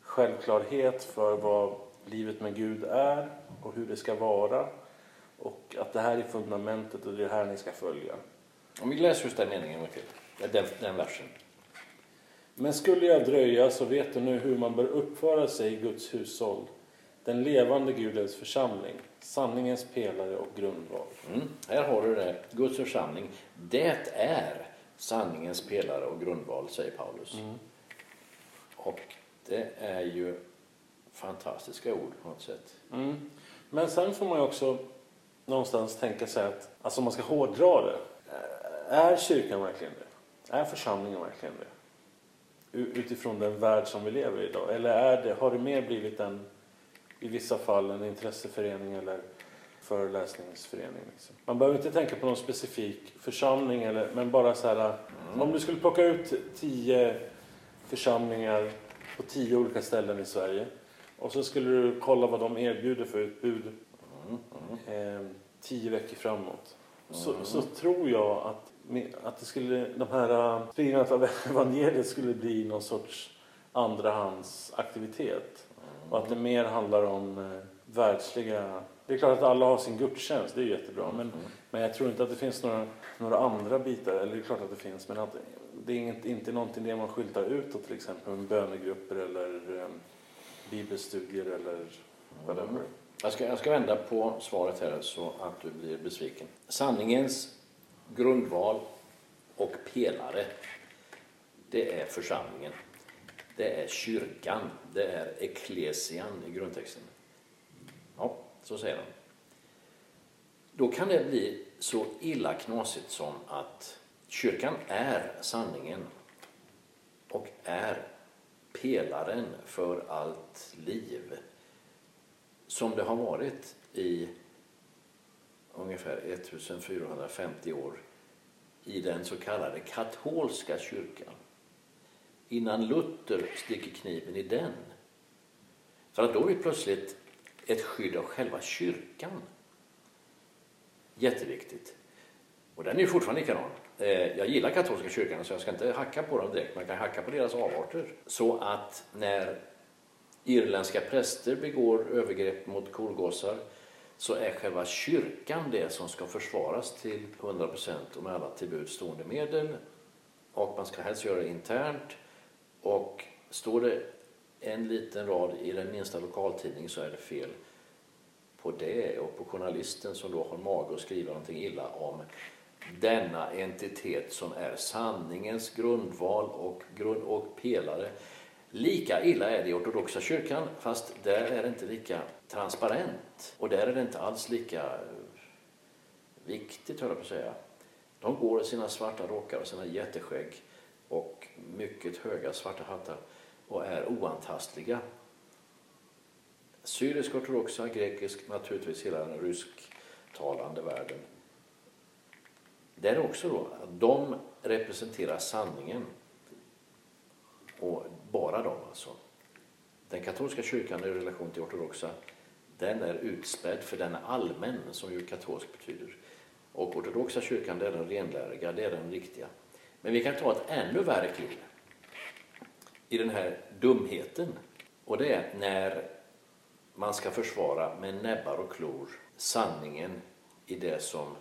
självklarhet för vad livet med Gud är och hur det ska vara. Och att det här är fundamentet och det är det här ni ska följa. Om vi läser just den meningen en gång till. Den, den versen. Men skulle jag dröja så vet du nu hur man bör uppföra sig i Guds hushåll. Den levande Gudens församling, sanningens pelare och grundval. Mm. Här har du det. Guds församling. Det är sanningens pelare och grundval, säger Paulus. Mm. Och det är ju fantastiska ord på något sätt. Mm. Men sen får man ju också någonstans tänka sig att, alltså om man ska hårdra det. Är kyrkan verkligen det? Är församlingen verkligen det? Utifrån den värld som vi lever i idag. Eller är det, har det mer blivit en, i vissa fall, en intresseförening eller föreläsningsförening? Liksom? Man behöver inte tänka på någon specifik församling, eller, men bara så här. Om du skulle plocka ut tio församlingar på tio olika ställen i Sverige. Och så skulle du kolla vad de erbjuder för utbud eh, tio veckor framåt. Så, så tror jag att, att det skulle, de här eh, spridandet av evangeliet skulle bli någon sorts andrahandsaktivitet. Och att det mer handlar om eh, världsliga... Det är klart att alla har sin gudstjänst, det är jättebra. Men, men jag tror inte att det finns några, några andra bitar. Eller det är klart att det finns, men att det är inget, inte någonting det man skyltar utåt till exempel med bönegrupper eller eh, bibelstudier eller whatever. Jag ska, jag ska vända på svaret här så att du blir besviken. Sanningens grundval och pelare, det är församlingen. Det är kyrkan. Det är eklesian i grundtexten. Ja, så säger han. Då kan det bli så illa knasigt som att kyrkan är sanningen och är pelaren för allt liv som det har varit i ungefär 1450 år i den så kallade katolska kyrkan. Innan Luther sticker kniven i den. För att då är det plötsligt ett skydd av själva kyrkan. Jätteviktigt. Och den är ju fortfarande likadan. Eh, jag gillar katolska kyrkan så jag ska inte hacka på dem direkt, men jag kan hacka på deras avarter. Så att när irländska präster begår övergrepp mot korgossar så är själva kyrkan det som ska försvaras till 100% och med alla till buds stående medel. Och man ska helst göra det internt. Och står det en liten rad i den minsta lokaltidning så är det fel på det och på journalisten som då har mage att skriva någonting illa om denna entitet som är sanningens grundval och, grund och pelare. Lika illa är det i ortodoxa kyrkan, fast där är det inte lika transparent. Och där är det inte alls lika eh, viktigt, höll jag på att säga. De går i sina svarta rockar och sina jätteskägg och mycket höga svarta hattar och är oantastliga. Syrisk ortodoxa, grekisk, naturligtvis hela den rysktalande världen. Det är också då att de representerar sanningen. Och bara de alltså. Den katolska kyrkan i relation till ortodoxa, den är utspädd för den är allmän, som ju katolsk betyder. Och ortodoxa kyrkan, det är den renläriga, det är den riktiga. Men vi kan ta ett ännu värre kliv i den här dumheten. Och det är när man ska försvara med näbbar och klor sanningen i det som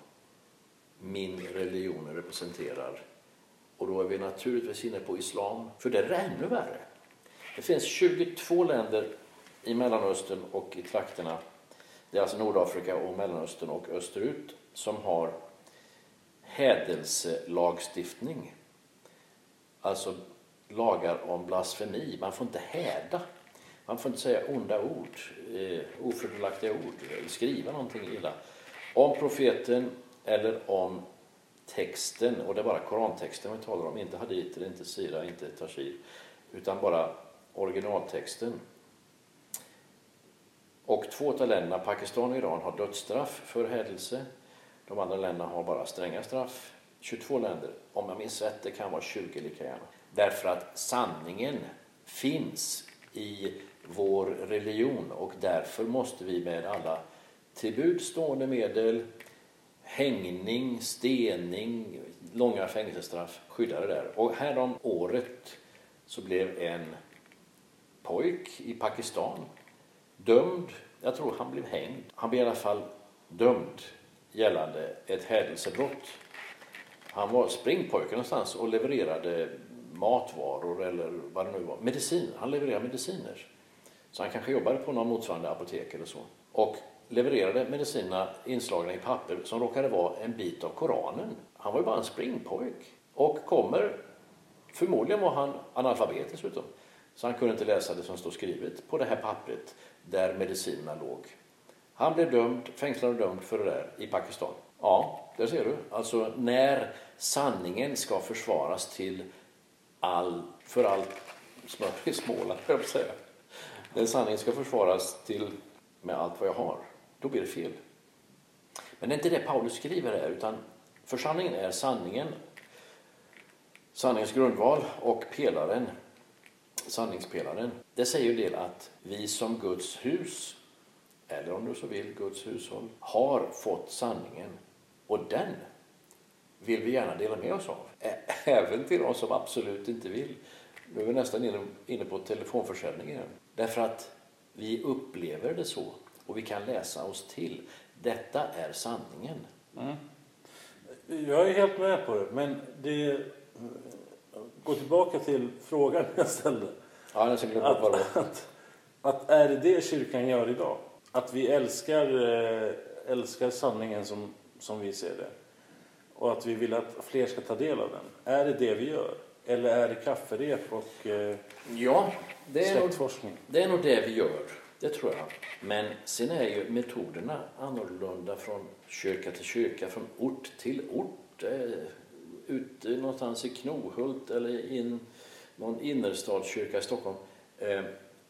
min religion representerar. Och då är vi naturligtvis inne på islam, för det är ännu värre. Det finns 22 länder i Mellanöstern och i trakterna, det är alltså Nordafrika och Mellanöstern och österut, som har hädelselagstiftning. Alltså lagar om blasfemi. Man får inte häda. Man får inte säga onda ord, eh, ofördelaktiga ord, eller skriva någonting illa. Om profeten eller om texten, och det är bara korantexten vi talar om, inte haditer, inte sira, inte tashir, utan bara originaltexten. Och två av länderna, Pakistan och Iran, har dödsstraff för hädelse. De andra länderna har bara stränga straff. 22 länder, om jag minns rätt, det kan vara 20 lika gärna. Därför att sanningen finns i vår religion och därför måste vi med alla till bud stående medel, hängning, stening, långa fängelsestraff skydda det där. Och härom året så blev en pojk i Pakistan dömd, jag tror han blev hängd, han blev i alla fall dömd gällande ett hädelsebrott. Han var springpojke någonstans och levererade matvaror eller vad det nu var, medicin. Han levererade mediciner. Så han kanske jobbade på någon motsvarande apotek eller så. Och levererade medicinerna inslagna i papper som råkade vara en bit av Koranen. Han var ju bara en springpojk. Och kommer, förmodligen var han analfabet dessutom, så han kunde inte läsa det som står skrivet på det här pappret där medicinerna låg. Han blev dömd, fängslad och dömd för det där i Pakistan. Ja, där ser du. Alltså när sanningen ska försvaras till all, för allt smör i Småland, jag säga. När sanningen ska försvaras till med allt vad jag har, då blir det fel. Men det är inte det Paulus skriver här, utan församlingen är sanningen, sanningens grundval och pelaren, sanningspelaren. Det säger ju del att vi som Guds hus, eller om du så vill Guds hushåll, har fått sanningen och den vill vi gärna dela med oss av. Även till de som absolut inte vill. Nu är vi nästan inne på telefonförsäljning igen. Därför att vi upplever det så och vi kan läsa oss till. Detta är sanningen. Mm. Jag är helt med på det, men det går tillbaka till frågan jag ställde. Ja, jag ska att, vad det att, att är det det kyrkan gör idag? Att vi älskar, eh, älskar sanningen som, som vi ser det? Och att vi vill att fler ska ta del av den? Är det det vi gör? Eller är det kafferep och eh, ja, det är, nog, det är nog det vi gör. Det tror jag. Men sen är ju metoderna annorlunda från kyrka till kyrka, från ort till ort. Ute någonstans i Knohult eller i någon innerstadskyrka i Stockholm eh,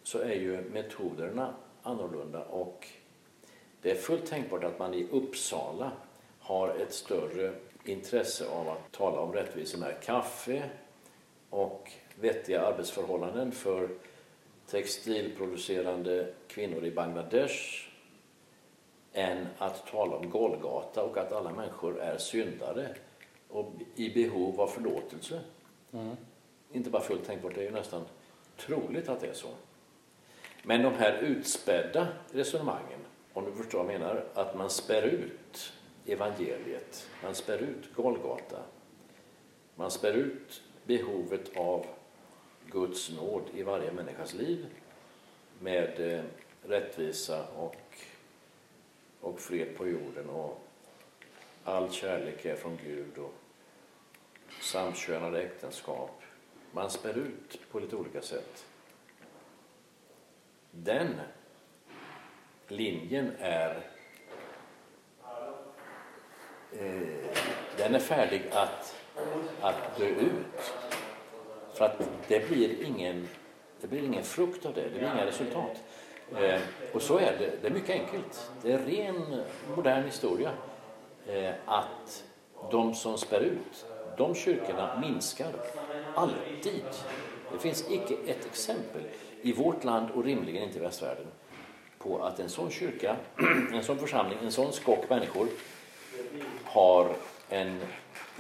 så är ju metoderna annorlunda och det är fullt tänkbart att man i Uppsala har ett större intresse av att tala om rättvisa med kaffe och vettiga arbetsförhållanden för textilproducerande kvinnor i Bangladesh än att tala om Golgata och att alla människor är syndare och i behov av förlåtelse. Mm. Inte bara fullt tänkbart, det är ju nästan troligt att det är så. Men de här utspädda resonemangen, om du förstår vad jag menar, att man spär ut evangeliet, man spär ut Golgata, man spär ut behovet av Guds nåd i varje människas liv med eh, rättvisa och, och fred på jorden och all kärlek är från Gud och samkönade äktenskap. Man spär ut på lite olika sätt. Den linjen är eh, den är färdig att, att dö ut. För att det blir ingen, det blir ingen frukt av det, det blir inga resultat. Eh, och så är det, det är mycket enkelt. Det är ren modern historia eh, att de som spär ut, de kyrkorna minskar alltid. Det finns icke ett exempel i vårt land och rimligen inte i västvärlden på att en sån kyrka, en sån församling, en sån skock människor har en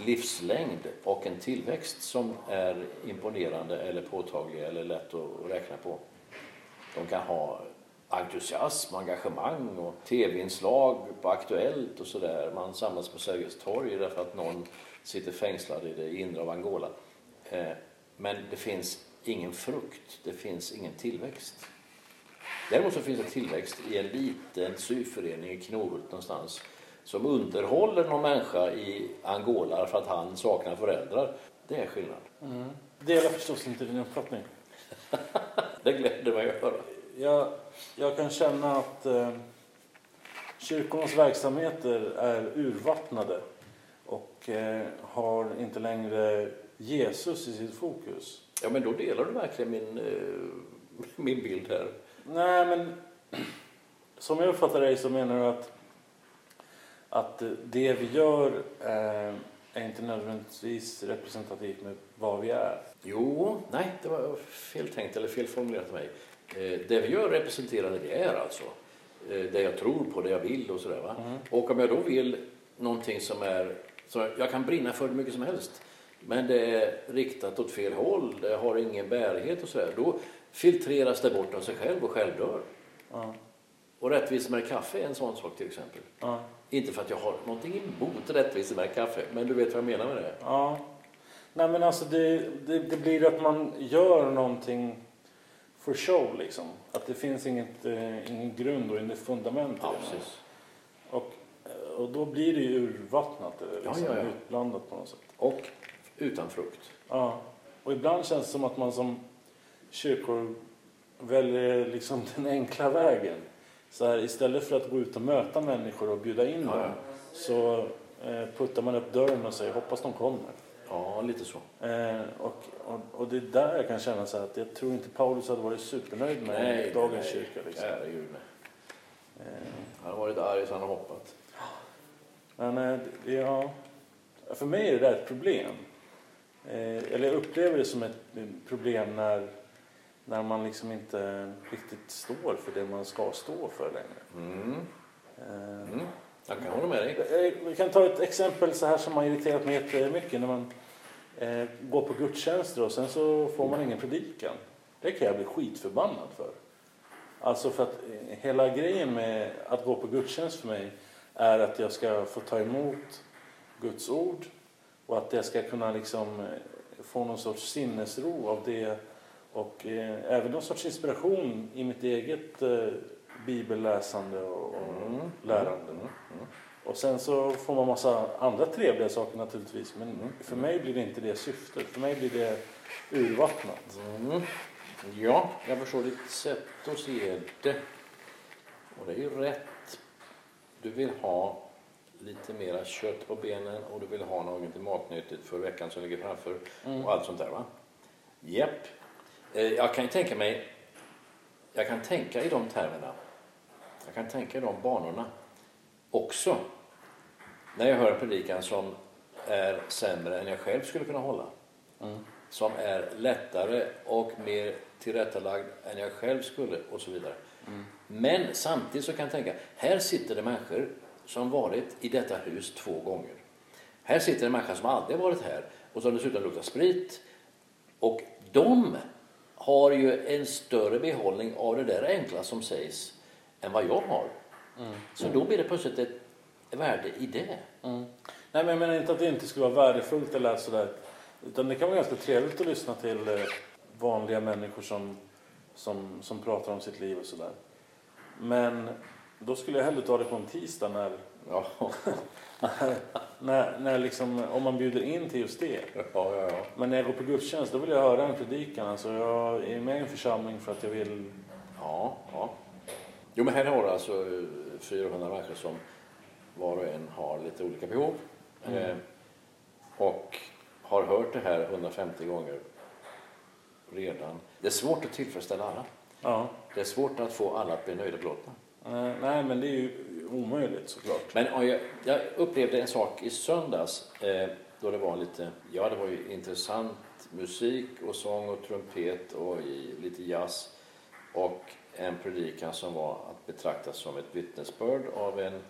livslängd och en tillväxt som är imponerande eller påtaglig eller lätt att räkna på. De kan ha entusiasm, engagemang och tv-inslag på Aktuellt och sådär. Man samlas på Sergels torg därför att någon sitter fängslad i det inre av Angola. Eh, men det finns ingen frukt, det finns ingen tillväxt. Däremot så finns det tillväxt i en liten syförening i Knohult någonstans som underhåller någon människa i Angola för att han saknar föräldrar. Det är skillnad. Mm. Delar förstås inte din uppfattning. det gläder mig att höra. Jag, jag kan känna att eh, kyrkornas verksamheter är urvattnade och eh, har inte längre Jesus i sitt fokus. Ja, men då delar du verkligen min eh, min bild här. Nej, men som jag uppfattar dig så menar du att, att det vi gör eh, är inte nödvändigtvis representativt med vad vi är. Jo, nej, det var fel tänkt eller fel formulerat av mig. Eh, det vi gör representerar det vi är alltså. Eh, det jag tror på, det jag vill och sådär. Va? Mm. Och om jag då vill någonting som är, så jag kan brinna för hur mycket som helst, men det är riktat åt fel håll, det har ingen bärighet och sådär. Då filtreras det bort av sig själv och självdör. Ja, Och rättvisemärkt kaffe är en sån sak till exempel. ja, Inte för att jag har någonting emot rättvisemärkt kaffe, men du vet vad jag menar med det. ja. Nej, men alltså det, det, det blir att man gör någonting for show liksom. Att det finns inget, eh, ingen grund och inget fundament Ja, det. precis. Och, och då blir det ju urvattnat eller Ja, liksom ja, ja. utblandat på något sätt. Och utan frukt. Ja. Och ibland känns det som att man som kyrkor väljer liksom den enkla vägen. Så här, istället för att gå ut och möta människor och bjuda in Ja, dem ja. så eh, puttar man upp dörren och säger hoppas de kommer. Ja, lite så. Eh, och, och, och det är där jag kan känna så här att jag tror inte Paulus hade varit supernöjd med dagens nej. kyrka. Liksom. Herregud, nej. Eh, Han har varit arg så han har hoppat. Men ja, för mig är det där ett problem. Eh, eller jag upplever det som ett problem när, när man liksom inte riktigt står för det man ska stå för längre. Mm. Eh, Mm. Jag kan hålla med dig. eh, Vi kan ta ett exempel så här som har irriterat mig jättemycket när man eh, går på gudstjänster och sen så får man ingen predikan. Det kan jag bli skitförbannad för. Alltså för att hela grejen med att gå på gudstjänst för mig är att jag ska få ta emot Guds ord och att jag ska kunna liksom eh, få någon sorts sinnesro av det och eh, även någon sorts inspiration i mitt eget eh, bibelläsande och, och Mm. lärande. Och sen så får man massa andra trevliga saker naturligtvis men för mig blir det inte det syftet. För mig blir det urvattnat. Mm. Ja, jag förstår ditt sätt att se det. Och det är ju rätt. Du vill ha lite mera kött på benen och du vill ha något matnyttigt för veckan som ligger framför och allt sånt där va? Japp. Eh, Jag kan ju tänka mig, jag kan tänka i de termerna. Jag kan tänka i de banorna också. När jag hör en predikan som är sämre än jag själv skulle kunna hålla som är lättare och mer tillrättalagd än jag själv skulle och så vidare. Men samtidigt så kan jag tänka, här sitter det människor som varit i detta hus två gånger. Här sitter en människa som aldrig varit här och som dessutom luktar sprit. Och de har ju en större behållning av det där enkla som sägs än vad jag har. Så då blir det plötsligt ett värde i det. Nej, men jag menar inte att det inte skulle vara värdefullt eller sådär. Utan det kan vara ganska trevligt att lyssna till eh, vanliga människor som, som, som pratar om sitt liv och sådär. Men då skulle jag hellre ta det på en tisdag när, Ja, när, när liksom, om man bjuder in till just det. ja, ja. Men när jag går på gudstjänst då vill jag höra en predikan. Alltså jag är med i en församling för att jag vill... Ja, ja. Jo, men här har du alltså eh, 400 människor som var och en har lite olika behov. Eh, och har hört det här 150 gånger redan. Det är svårt att tillfredsställa alla. Ja. Det är svårt att få alla att bli nöjda och belåtna. Eh, Nej, men det är ju omöjligt såklart. Men ja, jag, jag upplevde en sak i söndags eh, då det var lite, ja det var ju intressant musik och sång och trumpet och lite jazz och en predikan som var att betraktas som ett vittnesbörd av en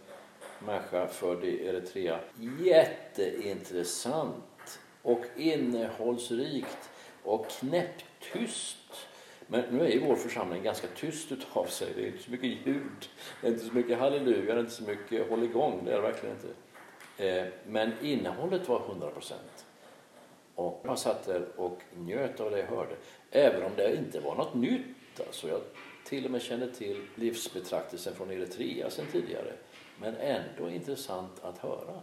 människa född i Eritrea. Jätteintressant och innehållsrikt och knäpptyst. Men nu är ju vår församling ganska tyst utav sig. Det är inte så mycket ljud, det är inte så mycket halleluja, det är inte så mycket håll igång. Det är det verkligen inte. Eh, men innehållet var 100 procent. Och man satt där och njöt av det jag hörde. Även om det inte var något nytt. Alltså jag till och med kände till livsbetraktelsen från Eritrea sen tidigare. Men ändå intressant att höra.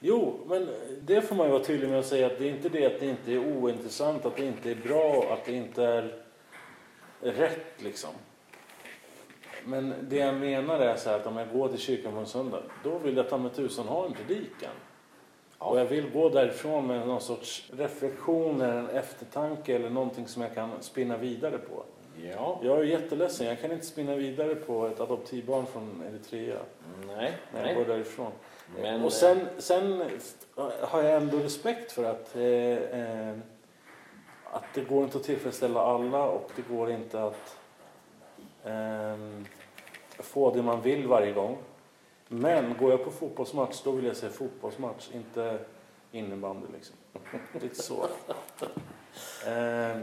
Jo, men det får man ju vara tydlig med att säga att det är inte det att det inte är ointressant, att det inte är bra, att det inte är rätt liksom. Men det jag menar är så här att om jag går till kyrkan på en söndag, då vill jag ta med tusan ha en predikan. Och jag vill gå därifrån med någon sorts reflektion eller en eftertanke eller någonting som jag kan spinna vidare på. Ja, Jag är jätteledsen, jag kan inte spinna vidare på ett adoptivbarn från Eritrea nej, när jag går nej. därifrån. Men, och sen, sen har jag ändå respekt för att, eh, eh, att det går inte att tillfredsställa alla och det går inte att eh, få det man vill varje gång. Men går jag på fotbollsmatch då vill jag se fotbollsmatch, inte innebandy liksom. Lite så. Eh,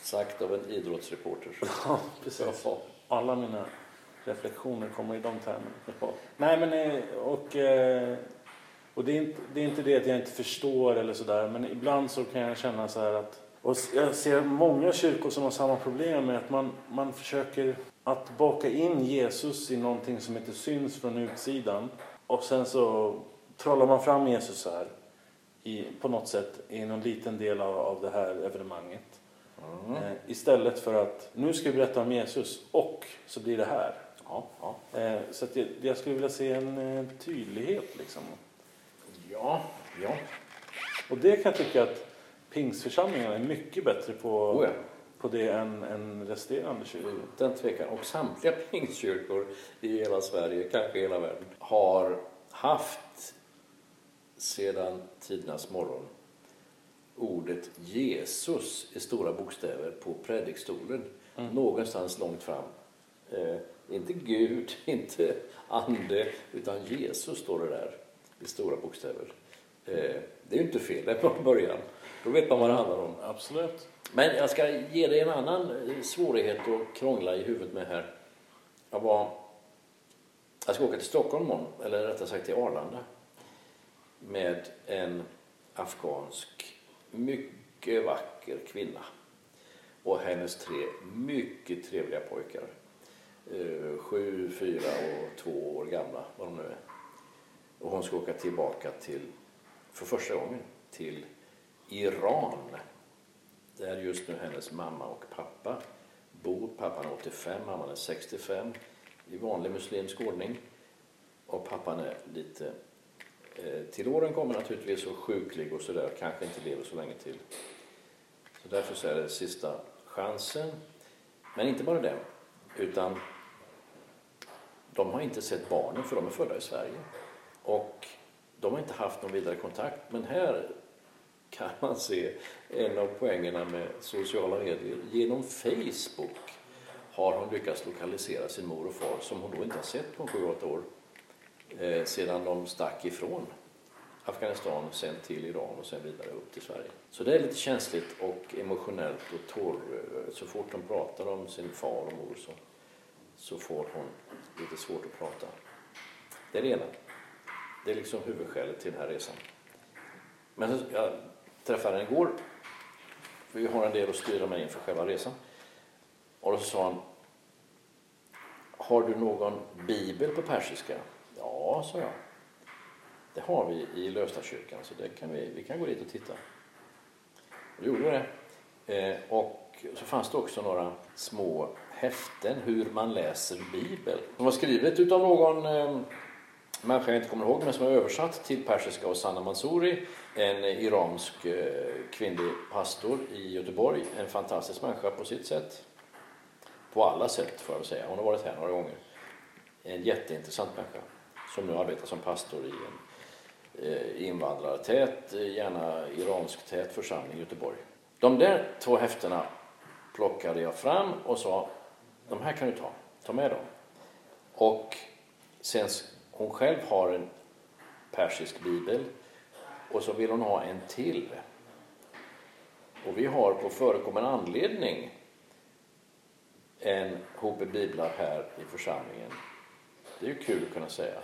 Sagt av en idrottsreporter. ja, precis. Alla mina reflektioner kommer i de termerna. Nej, men eh, och, eh, och det, är inte, det är inte det att jag inte förstår eller sådär, men ibland så kan jag känna så här att och jag ser många kyrkor som har samma problem med att man, man försöker att baka in Jesus i någonting som inte syns från utsidan och sen så trollar man fram Jesus här i, på något sätt i någon liten del av, av det här evenemanget. Mm. Eh, istället för att nu ska vi berätta om Jesus och så blir det här. Ja, ja. Eh, så jag, jag skulle vilja se en eh, tydlighet liksom. ja, ja. Och det kan jag tycka att pingstförsamlingarna är mycket bättre på, Oh ja. på det än, än resterande kyrkor. Utan tvekan. Och samtliga pingstkyrkor i hela Sverige, kanske hela världen, har haft sedan tidernas morgon ordet Jesus i stora bokstäver på predikstolen. Någonstans långt fram. Eh, inte Gud, inte ande, utan Jesus står det där i stora bokstäver. Eh, det är ju inte fel det är från början. Då vet man vad det handlar om. Absolut. Men jag ska ge dig en annan eh, svårighet att krångla i huvudet med här. Jag var... Jag ska åka till Stockholm imorgon, eller rättare sagt till Arlanda. Med en afghansk, mycket vacker kvinna. Och hennes tre mycket trevliga pojkar. Eh, Sju, fyra och två år gamla, vad de nu är. Och hon ska åka tillbaka till, för första gången, till Iran där just nu hennes mamma och pappa bor. Pappan är 85, mamman är 65 i vanlig muslimsk ordning. Och pappan är lite eh, till åren kommer naturligtvis och sjuklig och sådär, kanske inte lever så länge till. Så därför så är det sista chansen. Men inte bara det, utan de har inte sett barnen för de är födda i Sverige. Och de har inte haft någon vidare kontakt. Men här kan man se en av poängerna med sociala medier. Genom Facebook har hon lyckats lokalisera sin mor och far som hon då inte har sett på 7-8 år eh, sedan de stack ifrån Afghanistan, sen till Iran och sen vidare upp till Sverige. Så det är lite känsligt och emotionellt och torr. Eh, så fort de pratar om sin far och mor så, så får hon lite svårt att prata. Det är det ena. Det är liksom huvudskälet till den här resan. Men jag träffade henne igår. Vi har en del att styra med inför själva resan. Och då sa han, har du någon bibel på persiska? Ja, sa jag. Det har vi i Lövstakyrkan, så det kan vi, vi kan gå dit och titta. Och då gjorde vi det. Eh, och så fanns det också några små häften hur man läser bibel. De var skrivet utav någon eh, människa jag inte kommer ihåg, men som är översatt till persiska av Sanna Mansouri, en iransk eh, kvinnlig pastor i Göteborg. En fantastisk människa på sitt sätt. På alla sätt får jag väl säga. Hon har varit här några gånger. En jätteintressant människa som nu arbetar som pastor i en eh, invandrartät, eh, gärna iransk-tät församling i Göteborg. De där två häftena plockade jag fram och sa, de här kan du ta, ta med dem. Och sen hon själv har en persisk bibel och så vill hon ha en till. Och vi har på förekommen anledning en hope biblar här i församlingen. Det är ju kul att kunna säga.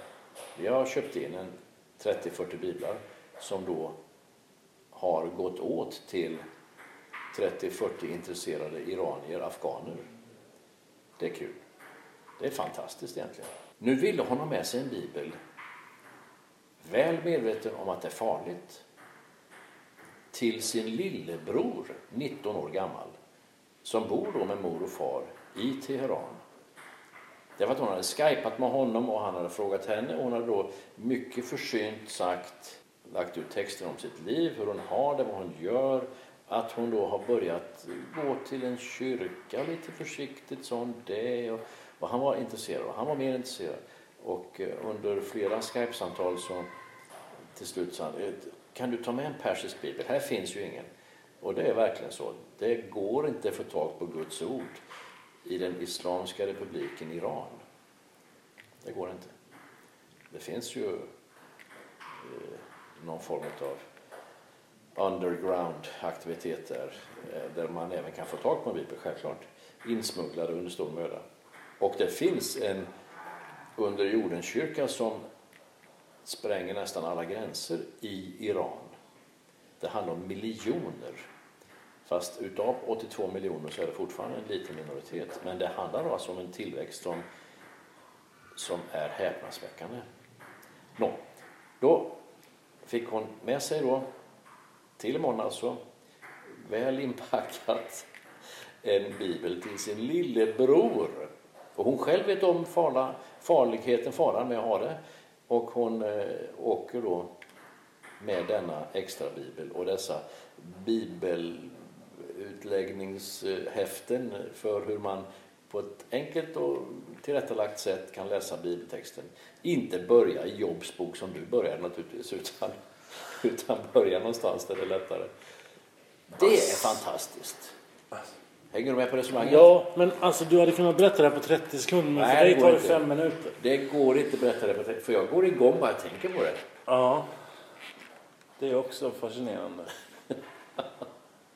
Vi har köpt in en 30-40 biblar som då har gått åt till 30-40 intresserade iranier, afghaner. Det är kul. Det är fantastiskt egentligen. Nu ville hon ha med sig en bibel väl medveten om att det är farligt till sin lillebror, 19 år gammal, som bor då med mor och far i Teheran. Därför att hon hade skypat med honom och han hade frågat henne och hon hade då mycket försynt sagt, lagt ut texten om sitt liv, hur hon har det, vad hon gör, att hon då har börjat gå till en kyrka lite försiktigt som det. Och, och han var intresserad, han var mer intresserad. Och eh, under flera Skype-samtal så till slut sa han, eh, kan du ta med en persisk bibel? Här finns ju ingen. Och det är verkligen så. Det går inte att få tag på Guds ord i den Islamiska republiken Iran. Det går inte. Det finns ju eh, någon form av underground-aktivitet där, eh, där man även kan få tag på en bibel, självklart. Insmugglade under stor möda. Och det finns en underjordenskyrka som spränger nästan alla gränser i Iran. Det handlar om miljoner. Fast utav 82 miljoner så är det fortfarande en liten minoritet. Men det handlar alltså om en tillväxt som, som är häpnadsväckande. Nå, då fick hon med sig då, till imorgon alltså, väl inpackat en bibel till sin lillebror. Och hon själv vet om farla, farligheten, faran med att ha det. Och hon eh, åker då med denna extra bibel och dessa bibelutläggningshäften för hur man på ett enkelt och tillrättalagt sätt kan läsa bibeltexten. Inte börja i Jobs bok som du började naturligtvis, utan, utan börja någonstans där det är lättare. Det är fantastiskt. Hänger du med på resonemanget? Ja, men alltså du hade kunnat berätta det här på 30 sekunder, men Nej, för dig tar det fem minuter. Det går inte att berätta det, på te- för jag går igång bara jag tänker på det. Ja, det är också fascinerande.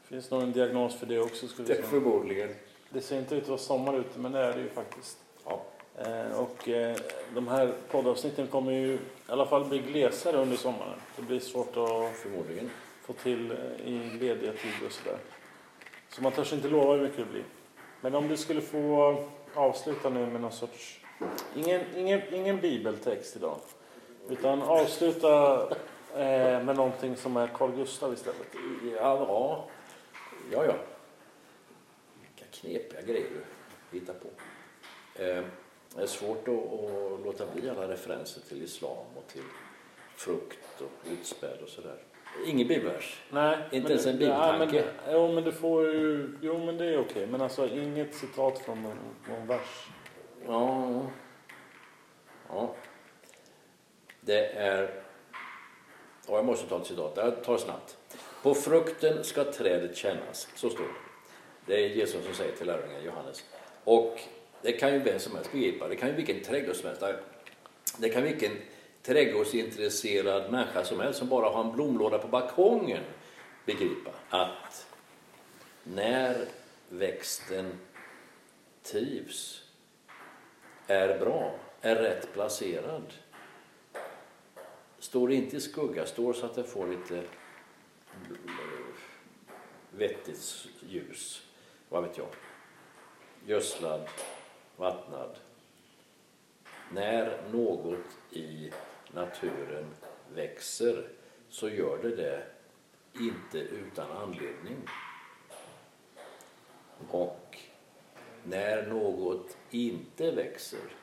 Finns nog en diagnos för det också skulle det jag förmodligen. Det ser inte ut att vara sommar ute, men det är det ju faktiskt. Ja. Eh, och eh, de här poddavsnitten kommer ju i alla fall bli glesare under sommaren. Det blir svårt att Förmodligen. få till eh, i lediga tider och sådär. Så man törs inte lova hur mycket det blir. Men om du skulle få avsluta nu med någon sorts... Ingen, ingen, ingen bibeltext idag. Utan avsluta eh, med någonting som är Carl Gustav istället. Ja, ja. Ja, ja. Vilka knepiga grejer du hittar på. Eh, det är svårt att, att låta bli alla referenser till islam och till frukt och utspäd och sådär. Ingen bibelvers. Nej, Inte ens en bibeltanke. Nej, men, jo, men du får ju... Jo, men det är okej. Men alltså inget citat från någon, någon vers. Ja. ja. Det är... Ja, jag måste ta ett citat. Jag tar snabbt. På frukten ska trädet kännas. Så står det. Det är Jesus som säger till lärjungen Johannes. Och det kan ju vem som helst begripa. Det kan ju vilken trädgård som helst. Det kan vilken trädgårdsintresserad människa som helst som bara har en blomlåda på balkongen begripa att när växten trivs är bra, är rätt placerad. Står inte i skugga, står så att den får lite vettigt ljus. Vad vet jag? Gödslad, vattnad. När något i naturen växer så gör det det inte utan anledning. Och när något inte växer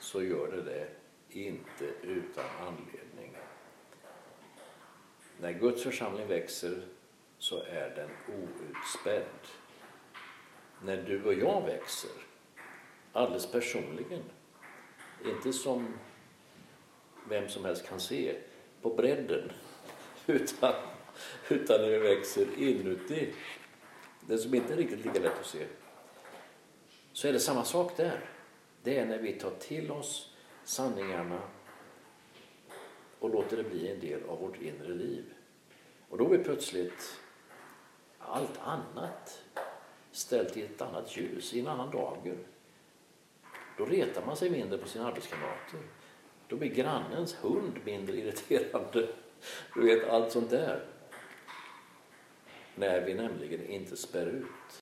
så gör det det inte utan anledning. När Guds församling växer så är den outspädd. När du och jag växer, alldeles personligen, inte som vem som helst kan se på bredden, utan, utan när vi växer inuti, det som inte är riktigt lika lätt att se, så är det samma sak där. Det är när vi tar till oss sanningarna och låter det bli en del av vårt inre liv. Och då blir plötsligt allt annat ställt i ett annat ljus, i en annan dager. Då retar man sig mindre på sina arbetskamrater. Då blir grannens hund mindre irriterande. Du vet, allt sånt där. När vi nämligen inte spär ut.